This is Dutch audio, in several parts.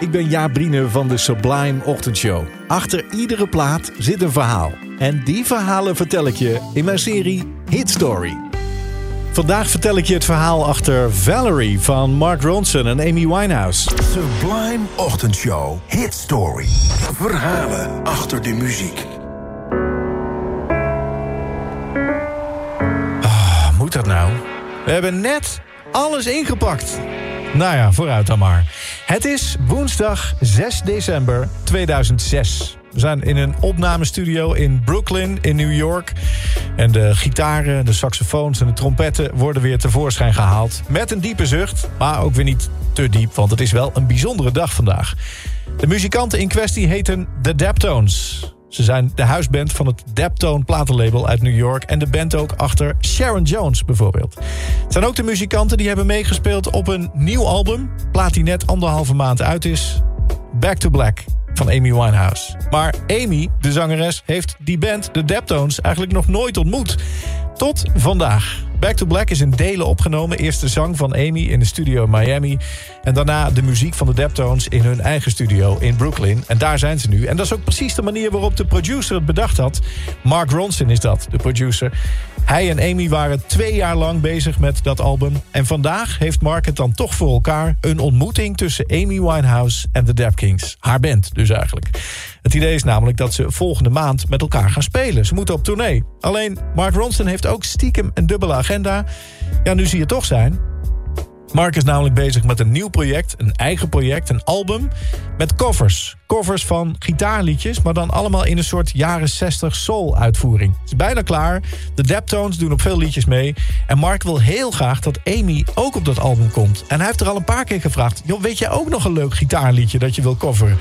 ik ben Jaap Brine van de Sublime Ochtendshow. Achter iedere plaat zit een verhaal. En die verhalen vertel ik je in mijn serie Hit Story. Vandaag vertel ik je het verhaal achter Valerie van Mark Ronson en Amy Winehouse. Sublime Ochtendshow Hit Story. Verhalen achter de muziek. Ah, moet dat nou? We hebben net alles ingepakt. Nou ja, vooruit dan maar. Het is woensdag 6 december 2006. We zijn in een opnamestudio in Brooklyn in New York. En de gitaren, de saxofoons en de trompetten worden weer tevoorschijn gehaald. Met een diepe zucht, maar ook weer niet te diep, want het is wel een bijzondere dag vandaag. De muzikanten in kwestie heten The Daptones. Ze zijn de huisband van het Daptone platenlabel uit New York... en de band ook achter Sharon Jones bijvoorbeeld. Het zijn ook de muzikanten die hebben meegespeeld op een nieuw album... plaat die net anderhalve maand uit is... Back to Black van Amy Winehouse. Maar Amy, de zangeres, heeft die band, de Daptones... eigenlijk nog nooit ontmoet. Tot vandaag. Back to Black is in delen opgenomen. Eerst de zang van Amy in de studio in Miami. En daarna de muziek van de Daptones in hun eigen studio in Brooklyn. En daar zijn ze nu. En dat is ook precies de manier waarop de producer het bedacht had. Mark Ronson is dat, de producer. Hij en Amy waren twee jaar lang bezig met dat album. En vandaag heeft Mark het dan toch voor elkaar... een ontmoeting tussen Amy Winehouse en de Dap Kings. Haar band dus eigenlijk. Het idee is namelijk dat ze volgende maand met elkaar gaan spelen. Ze moeten op tournee. Alleen Mark Ronson heeft ook stiekem een dubbele agenda. Ja, nu zie je toch zijn. Mark is namelijk bezig met een nieuw project, een eigen project, een album... met covers. Covers van gitaarliedjes, maar dan allemaal in een soort jaren 60 soul-uitvoering. Het is bijna klaar. De Daptones doen op veel liedjes mee. En Mark wil heel graag dat Amy ook op dat album komt. En hij heeft er al een paar keer gevraagd... Joh, weet je ook nog een leuk gitaarliedje dat je wil coveren?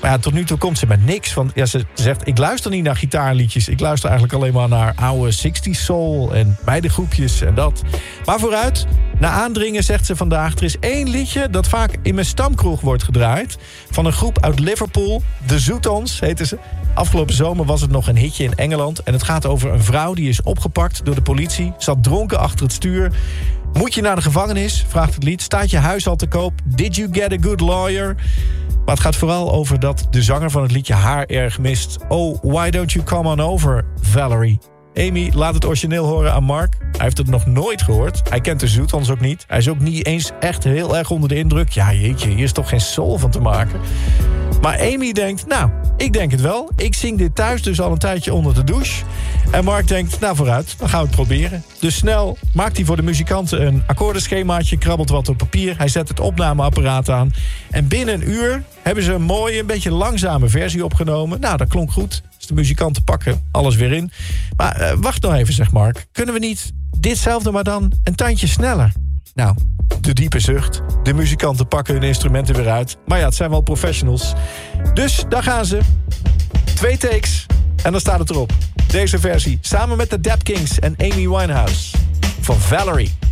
Maar ja, tot nu toe komt ze met niks. Van, ja, ze zegt, ik luister niet naar gitaarliedjes. Ik luister eigenlijk alleen maar naar oude 60s soul... en beide groepjes en dat. Maar vooruit, na aandringen zegt ze vandaag... er is één liedje dat vaak in mijn stamkroeg wordt gedraaid... van een groep uit Liverpool, de Zoetons heten ze. Afgelopen zomer was het nog een hitje in Engeland... en het gaat over een vrouw die is opgepakt door de politie... zat dronken achter het stuur... Moet je naar de gevangenis? Vraagt het lied. Staat je huis al te koop? Did you get a good lawyer? Maar het gaat vooral over dat de zanger van het liedje haar erg mist. Oh, why don't you come on over, Valerie? Amy laat het origineel horen aan Mark. Hij heeft het nog nooit gehoord. Hij kent de Zoetons ook niet. Hij is ook niet eens echt heel erg onder de indruk. Ja, jeetje, hier is toch geen soul van te maken. Maar Amy denkt, nou, ik denk het wel. Ik zing dit thuis dus al een tijdje onder de douche. En Mark denkt, nou vooruit, dan gaan we het proberen. Dus snel maakt hij voor de muzikanten een akkoordenschemaatje... krabbelt wat op papier, hij zet het opnameapparaat aan... en binnen een uur hebben ze een mooie, een beetje langzame versie opgenomen. Nou, dat klonk goed. Dus de muzikanten pakken alles weer in. Maar uh, wacht nog even, zegt Mark. Kunnen we niet ditzelfde, maar dan een tandje sneller? Nou, de diepe zucht. De muzikanten pakken hun instrumenten weer uit. Maar ja, het zijn wel professionals. Dus daar gaan ze. Twee takes. En dan staat het erop. Deze versie. Samen met de Dap Kings en Amy Winehouse. Van Valerie.